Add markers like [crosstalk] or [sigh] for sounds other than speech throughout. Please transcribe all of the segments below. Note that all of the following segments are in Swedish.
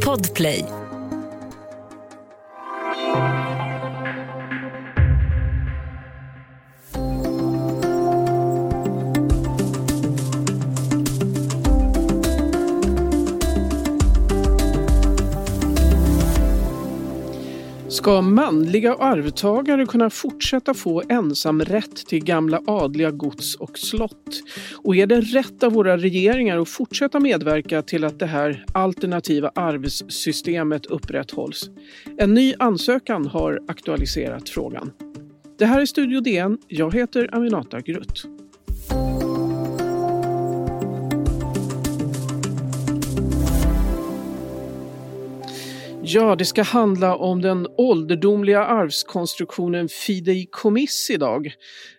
Podplay. Ska manliga arvtagare kunna fortsätta få ensamrätt till gamla adliga gods och slott? Och är det rätt av våra regeringar att fortsätta medverka till att det här alternativa arvssystemet upprätthålls? En ny ansökan har aktualiserat frågan. Det här är Studio DN. Jag heter Aminata Grutt. Ja, det ska handla om den ålderdomliga arvskonstruktionen fideikommiss idag.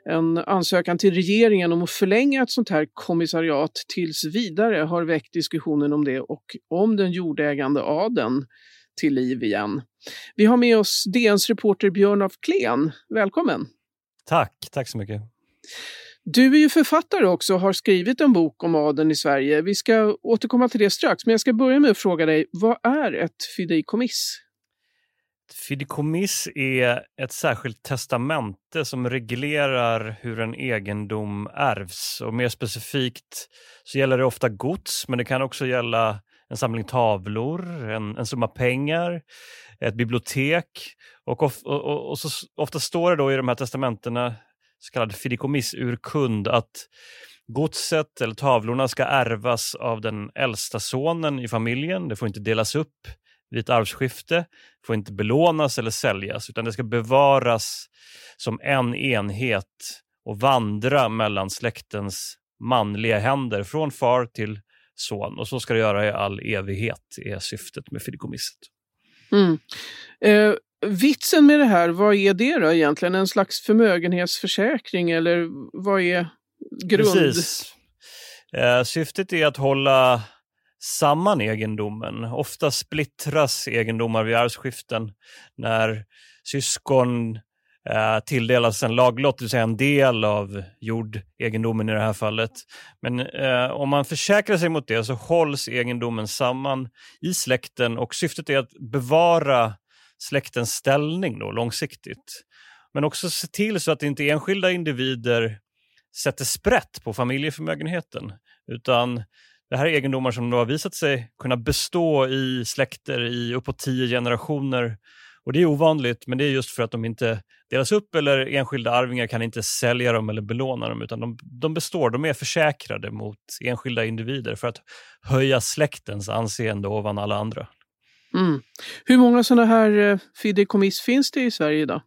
En ansökan till regeringen om att förlänga ett sånt här kommissariat tills vidare har väckt diskussionen om det och om den jordägande adeln till liv igen. Vi har med oss DNs reporter Björn af Klen. Välkommen! Tack, tack så mycket. Du är ju författare också och har skrivit en bok om adeln i Sverige. Vi ska återkomma till det strax, men jag ska börja med att fråga dig, vad är ett fideikommiss? Fideikommiss är ett särskilt testamente som reglerar hur en egendom ärvs. Och mer specifikt så gäller det ofta gods, men det kan också gälla en samling tavlor, en, en summa pengar, ett bibliotek. Och, of, och, och, och så, ofta står det då i de här testamentena så kallad fideikommissurkund att godset eller tavlorna ska ärvas av den äldsta sonen i familjen. Det får inte delas upp vid ett arvsskifte, får inte belånas eller säljas utan det ska bevaras som en enhet och vandra mellan släktens manliga händer från far till son. Och så ska det göra i all evighet, är syftet med fideikommisset. Mm. Eh, Vitsen med det här, vad är det då egentligen? En slags förmögenhetsförsäkring eller vad är grund? Precis. Eh, syftet är att hålla samman egendomen. Ofta splittras egendomar vid arvsskiften när syskon eh, tilldelas en laglott, det vill säga en del av jordegendomen i det här fallet. Men eh, om man försäkrar sig mot det så hålls egendomen samman i släkten och syftet är att bevara släktens ställning då, långsiktigt. Men också se till så att inte enskilda individer sätter sprätt på familjeförmögenheten. Utan det här är egendomar som har visat sig kunna bestå i släkter i uppåt tio generationer. Och det är ovanligt, men det är just för att de inte delas upp eller enskilda arvingar kan inte sälja dem eller belåna dem, utan de, de består, de är försäkrade mot enskilda individer för att höja släktens anseende ovan alla andra. Mm. Hur många sådana här eh, fideikommiss finns det i Sverige idag?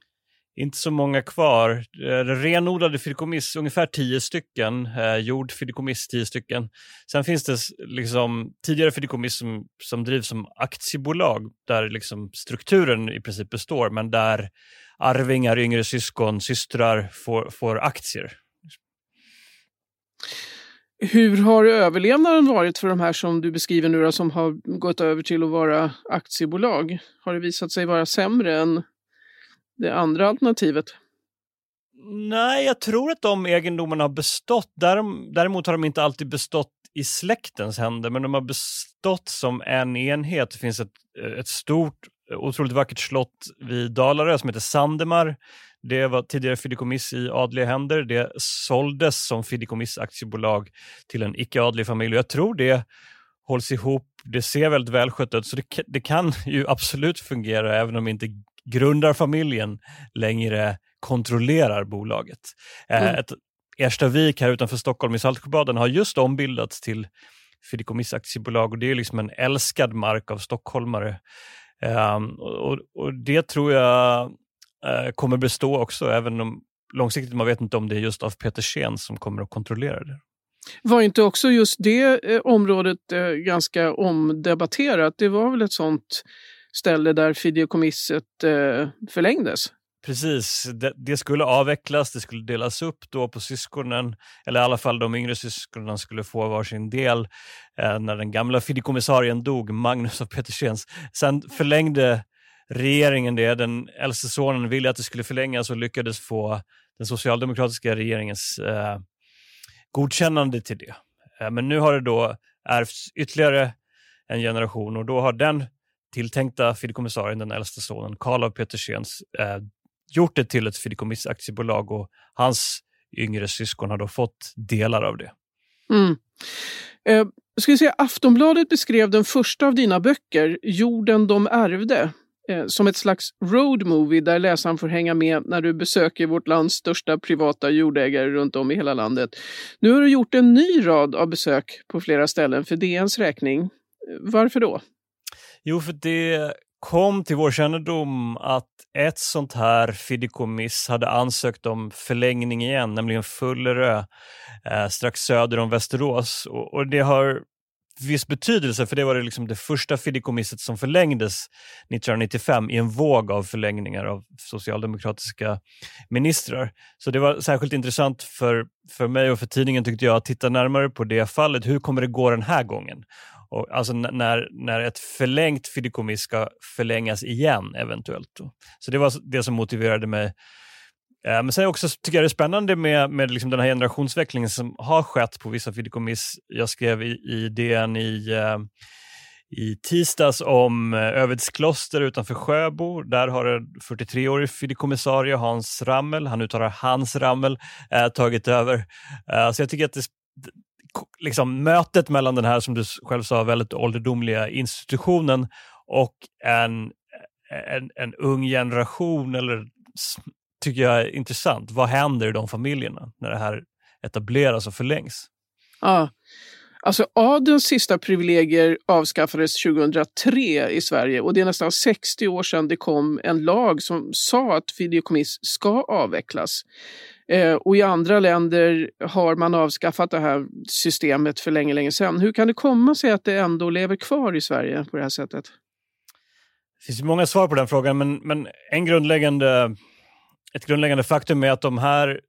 Inte så många kvar. Eh, renodlade fideikommiss, ungefär tio stycken. Eh, jordfideikommiss, tio stycken. Sen finns det liksom tidigare fideikommiss som, som drivs som aktiebolag där liksom strukturen i princip består, men där arvingar, yngre syskon, systrar får, får aktier. Hur har överlevnaden varit för de här som du beskriver nu då, som har gått över till att vara aktiebolag? Har det visat sig vara sämre än det andra alternativet? Nej, jag tror att de egendomarna har bestått. Däremot har de inte alltid bestått i släktens händer, men de har bestått som en enhet. Det finns ett, ett stort, otroligt vackert slott vid Dalarö som heter Sandemar det var tidigare fideikommiss i adliga händer. Det såldes som fideikommissaktiebolag till en icke-adlig familj. Jag tror det hålls ihop. Det ser väldigt välskött ut, så det, det kan ju absolut fungera även om inte grundarfamiljen längre kontrollerar bolaget. Eh, mm. Ett Erstavik här utanför Stockholm i Saltsjöbaden har just ombildats till fideikommissaktiebolag och det är liksom en älskad mark av stockholmare. Um, och, och, det tror jag kommer bestå också, även om långsiktigt man vet inte om det är just av Petersen som kommer att kontrollera det. Var inte också just det eh, området eh, ganska omdebatterat? Det var väl ett sånt ställe där fideikommisset eh, förlängdes? Precis, det, det, skulle avvecklas, det skulle delas upp då på syskonen, eller i alla fall de yngre syskonen skulle få varsin del eh, när den gamla fideikommissarien dog, Magnus av Petersens. Sen förlängde regeringen det. Den äldste sonen ville att det skulle förlängas och lyckades få den socialdemokratiska regeringens eh, godkännande till det. Eh, men nu har det då ärvts ytterligare en generation och då har den tilltänkta fideikommissarien, den äldste sonen, Karl av Petersens, eh, gjort det till ett fideikommissaktiebolag och hans yngre syskon har då fått delar av det. Mm. Eh, ska säga, Aftonbladet beskrev den första av dina böcker, Jorden de ärvde, Eh, som ett slags road movie där läsaren får hänga med när du besöker vårt lands största privata jordägare runt om i hela landet. Nu har du gjort en ny rad av besök på flera ställen för DNs räkning. Varför då? Jo, för det kom till vår kännedom att ett sånt här fideikommiss hade ansökt om förlängning igen, nämligen Fullerö, eh, strax söder om Västerås. Och, och, det har viss betydelse, för det var det, liksom det första fideikommisset som förlängdes 1995 i en våg av förlängningar av socialdemokratiska ministrar. Så det var särskilt intressant för, för mig och för tidningen tyckte jag att titta närmare på det fallet. Hur kommer det gå den här gången? Och, alltså när, när ett förlängt fideikommiss ska förlängas igen eventuellt. Så det var det som motiverade mig. Eh, men sen också tycker jag det är spännande med, med liksom den här generationsväxlingen som har skett på vissa fideikommiss. Jag skrev i, i DN i, eh, i tisdags om eh, Övids kloster utanför Sjöbo. Där har en 43-årig fideikommissarie, Hans Rammel, han uttalar Hans Rammel, eh, tagit över. Eh, så jag tycker att det, liksom, mötet mellan den här, som du själv sa, väldigt ålderdomliga institutionen och en, eh, en, en ung generation, eller, tycker jag är intressant. Vad händer i de familjerna när det här etableras och förlängs? Ja. Alltså adelns sista privilegier avskaffades 2003 i Sverige och det är nästan 60 år sedan det kom en lag som sa att fideikommiss ska avvecklas. Eh, och i andra länder har man avskaffat det här systemet för länge, länge sedan. Hur kan det komma sig att det ändå lever kvar i Sverige på det här sättet? Det finns många svar på den frågan, men, men en grundläggande, ett grundläggande faktum är att de här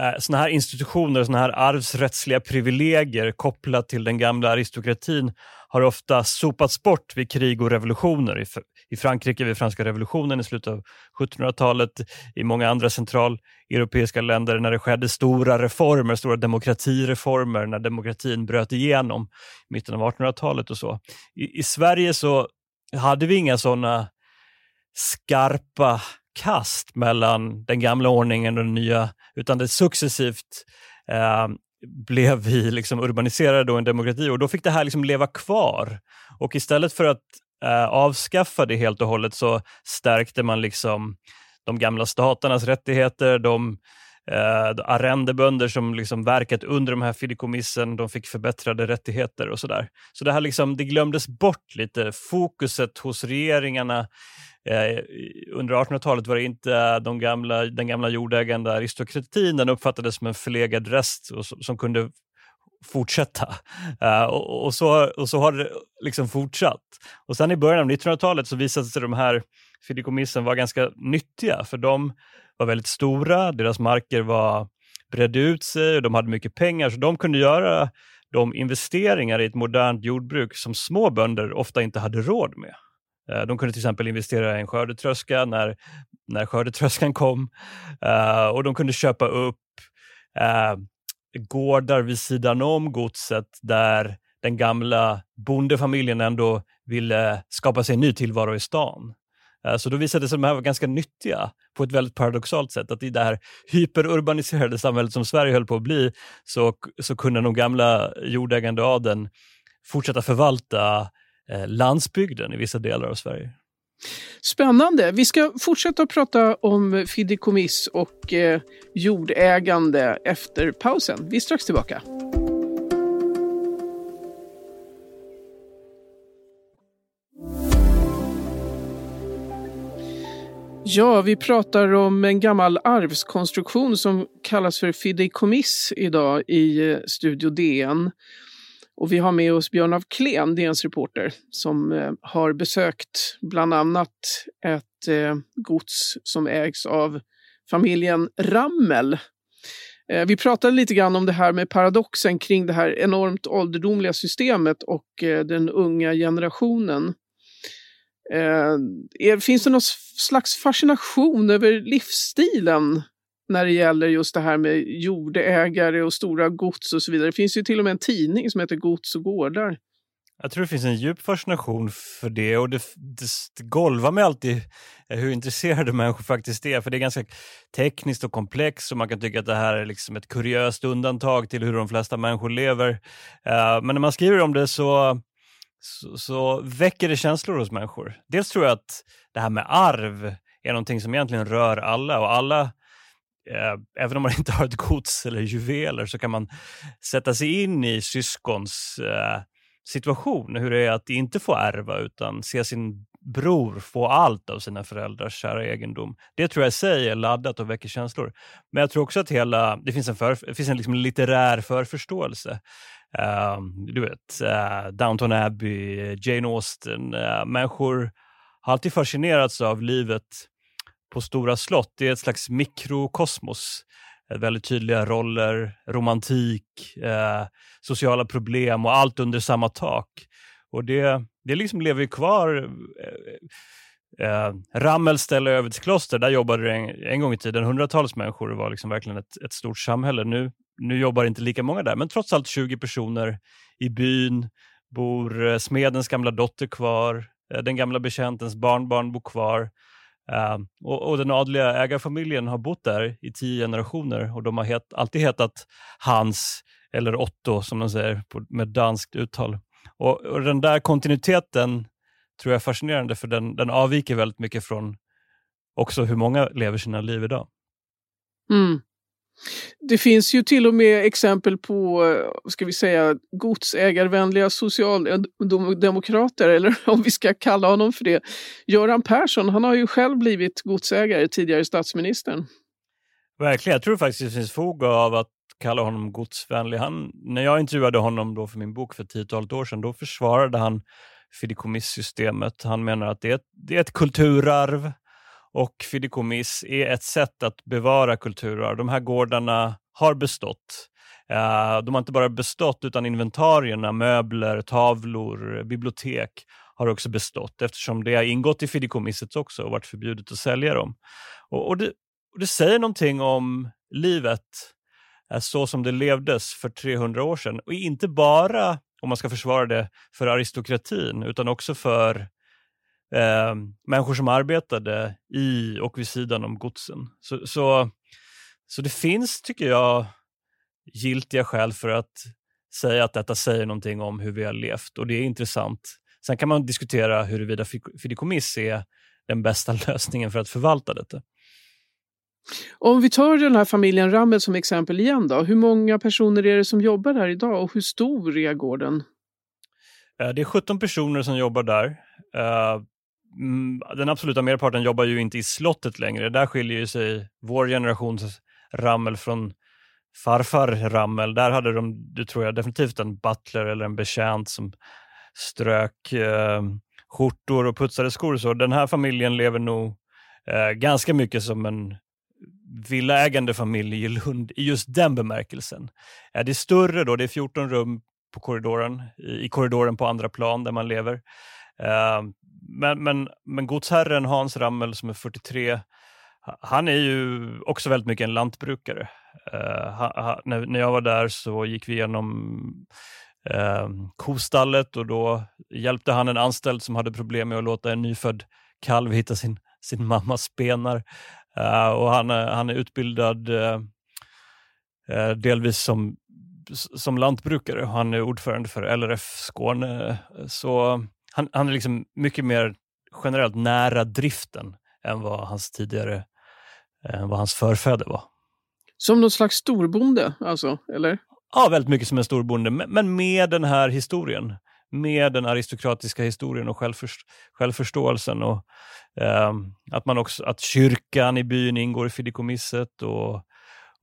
eh, såna här institutioner, såna här arvsrättsliga privilegier kopplat till den gamla aristokratin har ofta sopats bort vid krig och revolutioner. I, i Frankrike vid franska revolutionen i slutet av 1700-talet, i många andra centraleuropeiska länder när det skedde stora reformer, stora demokratireformer, när demokratin bröt igenom i mitten av 1800-talet och så. I, I Sverige så hade vi inga sådana skarpa kast mellan den gamla ordningen och den nya, utan det successivt eh, blev vi liksom urbaniserade då en demokrati och då fick det här liksom leva kvar. Och istället för att eh, avskaffa det helt och hållet så stärkte man liksom de gamla staternas rättigheter, de eh, arrendebönder som liksom verkat under de här fideikommissen, de fick förbättrade rättigheter och sådär. Så det här liksom, det glömdes bort lite. Fokuset hos regeringarna Eh, under 1800-talet var det inte eh, de gamla, den gamla jordägande aristokratin, den uppfattades som en förlegad rest och, som kunde fortsätta. Uh, och, och, så, och så har det liksom fortsatt. Och sen i början av 1900-talet så visade sig de här fideikommissen vara ganska nyttiga, för de var väldigt stora, deras marker var bredde ut sig och de hade mycket pengar, så de kunde göra de investeringar i ett modernt jordbruk som små bönder ofta inte hade råd med. Eh, de kunde till exempel investera i en skördetröska när, när skördetröskan kom eh, och de kunde köpa upp eh, gårdar vid sidan om godset där den gamla bondefamiljen ändå ville skapa sig en ny tillvaro i stan. Så då visade det sig att de här var ganska nyttiga på ett väldigt paradoxalt sätt. Att i det här hyperurbaniserade samhället som Sverige höll på att bli så, så kunde de gamla jordägande adeln fortsätta förvalta Eh, landsbygden i vissa delar av Sverige. Spännande. Vi ska fortsätta prata om fideikommiss och eh, jordägande efter pausen. Vi är strax tillbaka. Ja, vi pratar om en gammal arvskonstruktion som kallas för fideikommiss idag i eh, Studio DN. Och vi har med oss Björn af Klen, DNs reporter, som eh, har besökt bland annat ett eh, gods som ägs av familjen Rammel. Eh, vi pratade lite grann om det här med paradoxen kring det här enormt ålderdomliga systemet och eh, den unga generationen. Eh, är, finns det någon slags fascination över livsstilen när det gäller just det här med jordägare och stora gods och så vidare. Det finns ju till och med en tidning som heter Gods och gårdar. Jag tror det finns en djup fascination för det och det, det, det golvar mig alltid hur intresserade människor faktiskt är. För det är ganska tekniskt och komplext och man kan tycka att det här är liksom ett kuriöst undantag till hur de flesta människor lever. Uh, men när man skriver om det så, så, så, väcker det känslor hos människor. Dels tror jag att det här med arv är någonting som egentligen rör alla och alla Eh, även om man [laughs] inte har ett gods eller juveler så kan man sätta sig in i syskons eh, situation, hur det är att inte få ärva utan se sin bror få allt av sina föräldrars kära egendom. Det tror jag i sig är laddat och väcker känslor. Men jag tror också att hela, det finns en, för, det finns en liksom litterär förförståelse. Uh, du vet, uh, Downton Abbey, Jane Austen. Uh, människor har alltid fascinerats av livet på stora slott. Det är ett slags mikrokosmos eh, väldigt tydliga roller, romantik, eh, sociala problem och allt under samma tak. Och det, det liksom lever ju kvar. Eh, eh, Rammel över till kloster, där jobbade det en, en gång i tiden hundratals människor. Det var liksom verkligen ett, ett stort samhälle. Nu, nu jobbar inte lika många där, men trots allt 20 personer i byn. Bor eh, smedens gamla dotter kvar, eh, den gamla betjäntens barnbarn bor kvar. Uh, och, och, den adliga ägarfamiljen har bott där i tio generationer och de har het, alltid hetat Hans eller Otto som de säger på, med danskt uttal. Och, och, den där kontinuiteten tror jag är fascinerande för den, den avviker väldigt mycket från också hur många lever sina liv idag. Mm. Det finns ju till och med exempel på, eh, ska vi säga, godsägarvänliga socialdemokrater, eh, eller [laughs] om vi ska kalla honom för det. Göran Persson, han har ju själv blivit godsägare, tidigare statsministern. Verkligen, jag tror faktiskt det finns fog av att kalla honom godsvänlig. Han, när jag intervjuade honom då för min bok för tiotalet år sedan, då försvarade han fideikommissystemet. Han menar att det är, ett, det är ett kulturarv och fideikommiss är ett sätt att bevara kulturarv. De här gårdarna har bestått. Eh, de har inte bara bestått utan inventarierna, möbler, tavlor, bibliotek har också bestått eftersom det har ingått i fideikommisset också och varit förbjudet att sälja dem. Och, och, det, och det, säger någonting om livet eh, så som det levdes för 300 år sedan. Och inte bara, om man ska försvara det, för aristokratin utan också för eh, människor som arbetade i och vid sidan om godsen. Så, så, så det finns, tycker jag, giltiga skäl för att säga att detta säger någonting om hur vi har levt och det är intressant. Sen kan man diskutera huruvida fideikommiss är den bästa [laughs] lösningen för att förvalta detta. Om vi tar den här familjen Rammel som exempel igen då. Hur många personer är det som jobbar där idag och hur stor är gården? Eh, det är 17 personer som jobbar där. Mm, den absoluta merparten jobbar ju inte i slottet längre. Där skiljer sig vår generations Rammel från farfar Rammel. Där hade de, det tror jag, definitivt en butler eller en betjänt som strök eh, skjortor och putsade skor. Så den här familjen lever nog eh, ganska mycket som en villaägande familj i Lund i just den bemärkelsen. Eh, det är större då, det är 14 rum på korridoren, i, i korridoren på andra plan där man lever. Eh, men, men, men godsherren Hans Rammel som är 43, han är ju också väldigt mycket en lantbrukare. Uh, ha, ha, när, när jag var där så gick vi igenom uh, kostallet och då hjälpte han en anställd som hade problem med att låta en nyfödd kalv hitta sin, sin mammas benar. Uh, eh, och han, han är utbildad uh, delvis som, som lantbrukare. Han är ordförande för LRF Skåne. Så han, han är liksom mycket mer generellt nära driften än vad hans tidigare, än vad hans förfäder var. Som någon slags storbonde alltså, eller? Ja, väldigt mycket som en storbonde, men med den här historien. Med den aristokratiska historien och självförst självförståelsen. Och, eh, att, man också, att kyrkan i byn ingår i fideikommisset. Och,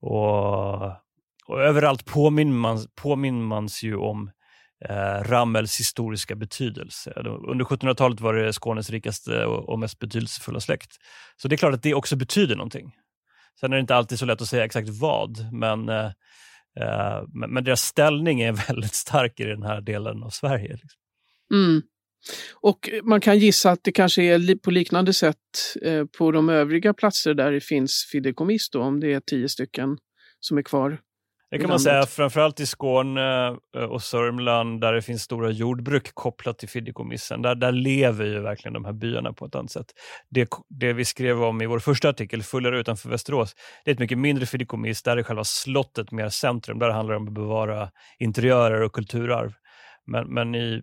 och, och överallt påminner man, påminner man ju om eh, Rammels historiska betydelse. Under 1700-talet var det Skånes rikaste och, mest betydelsefulla släkt. Så det är klart att det också betyder någonting. Sen är det inte alltid så lätt att säga exakt vad, men, eh, eh men, men, deras ställning är [laughs] väldigt stark i den här delen av Sverige. Liksom. Mm. Och man kan gissa att det kanske är på liknande sätt eh, på de övriga platser där det finns fideikommiss, då, om det är tio stycken som är kvar. Det kan man säga, framförallt i Skåne eh, och Sörmland där det finns stora jordbruk kopplat till fideikommissen. Där, där lever ju verkligen de här byarna på ett annat sätt. Det, det vi skrev om i vår första artikel, Fullare utanför Västerås, det är ett mycket mindre fideikommiss. Där är själva slottet mer centrum. Där handlar det om att bevara interiörer och kulturarv. Men, men i,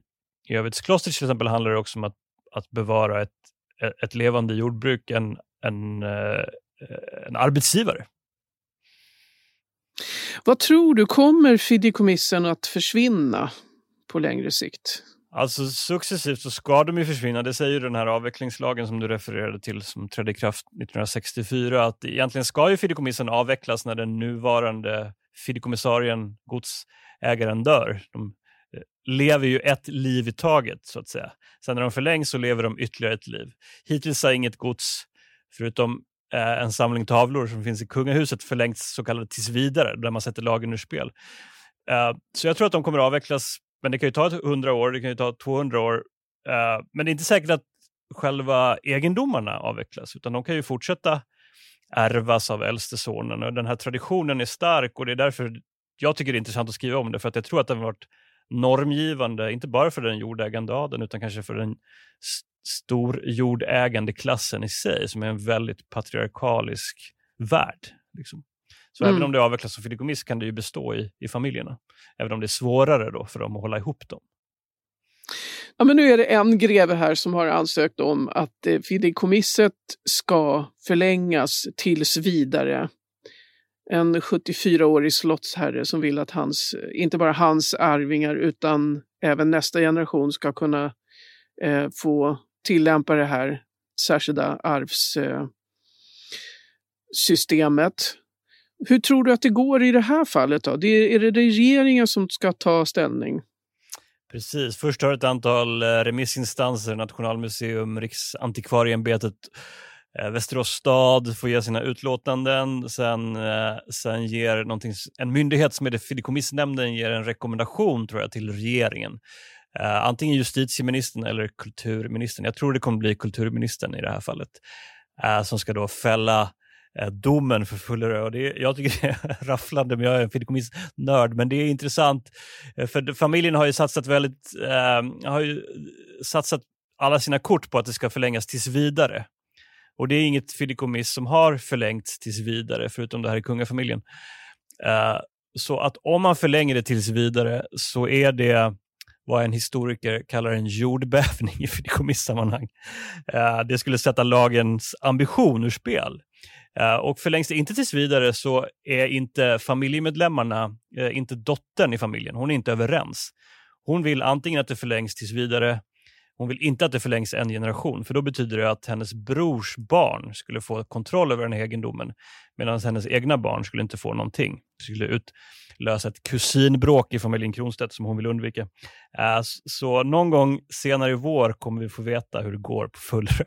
i Övedskloster till exempel handlar det också om att, att bevara ett, ett levande jordbruk, en, en, eh, en arbetsgivare vad tror du, kommer fideikommissen att försvinna på längre sikt? Alltså successivt så ska de ju försvinna. Det säger den här avvecklingslagen som du refererade till som trädde i kraft 1964 att egentligen ska ju fideikommissen avvecklas när den nuvarande fideikommissarien, godsägaren, dör. De eh, lever ju ett liv i taget så att säga. Sen när de förlängs så lever de ytterligare ett liv. Hittills har inget gods, förutom Eh, en samling tavlor som finns i kungahuset förlängts så kallade tills vidare, där man sätter lagen ur spel. Eh, så jag tror att de kommer att avvecklas, men det kan ju ta 100 år, det kan ju ta 200 år. Eh, men det är inte säkert att själva egendomarna avvecklas, utan de kan ju fortsätta ärvas av äldste sonen. Och den här traditionen är stark och det är därför jag tycker det är intressant att skriva om det, för att jag tror att den har varit normgivande, inte bara för den jordägande adeln, utan kanske för den stor jordägande klassen i sig som är en väldigt patriarkalisk värld. Liksom. Så mm. även om det avvecklas som fideikommiss kan det ju bestå i, i familjerna. Även om det är svårare då för dem att hålla ihop dem. Ja, men nu är det en greve här som har ansökt om att eh, fideikommisset ska förlängas tills vidare. En 74-årig slottsherre som vill att hans, inte bara hans arvingar utan även nästa generation ska kunna eh, få tillämpa det här särskilda arvssystemet. Hur tror du att det går i det här fallet? Då? Det är, det regeringen som ska ta ställning? Precis. Först har ett antal eh, remissinstanser, Nationalmuseum, Riksantikvarieämbetet, eh, Västerås stad får ge sina utlåtanden. Sen, eh, sen ger en myndighet som heter Fideikommissnämnden ger en rekommendation tror jag, till regeringen Uh, antingen justitieministern eller kulturministern. Jag tror det kommer bli kulturministern i det här fallet uh, som ska då fälla uh, domen för Fullerö. Och det, jag tycker det är [laughs] rafflande, men jag är en fideikommissnörd. Men det är intressant, för familjen har ju satsat väldigt, har ju satsat alla sina kort på att det ska förlängas tills vidare. Och det är inget fideikommiss som har förlängts tills vidare, förutom det här i kungafamiljen. så att om man förlänger det tills vidare så är det vad en historiker kallar en jordbävning [laughs] i fideikommissammanhang. Eh, det skulle sätta lagens ambition ur spel. Eh, och förlängs det inte tills vidare så är inte familjemedlemmarna, eh, inte dottern i familjen, hon är inte överens. Hon vill antingen att det förlängs tills vidare hon vill inte att det förlängs en generation, för då betyder det att hennes brors barn skulle få kontroll över den här egendomen, medan hennes egna barn skulle inte få någonting. Det skulle utlösa ett kusinbråk i familjen Kronstedt som hon vill undvika. Äh, så någon gång senare i vår kommer vi få veta hur det går på Fullrö.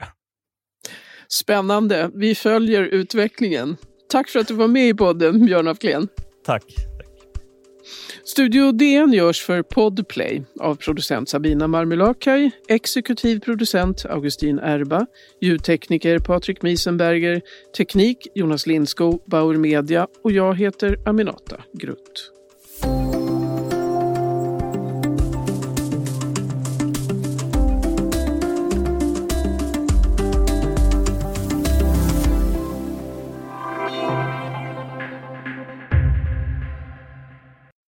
Spännande. Vi följer utvecklingen. Tack för att du var med i podden, Björn af Kleen. Tack. Studio DN görs för Podplay av producent Sabina Marmelakai, exekutiv producent Augustin Erba, ljudtekniker Patrik Miesenberger, teknik Jonas Lindskog, Bauer Media och jag heter Aminata Grutt.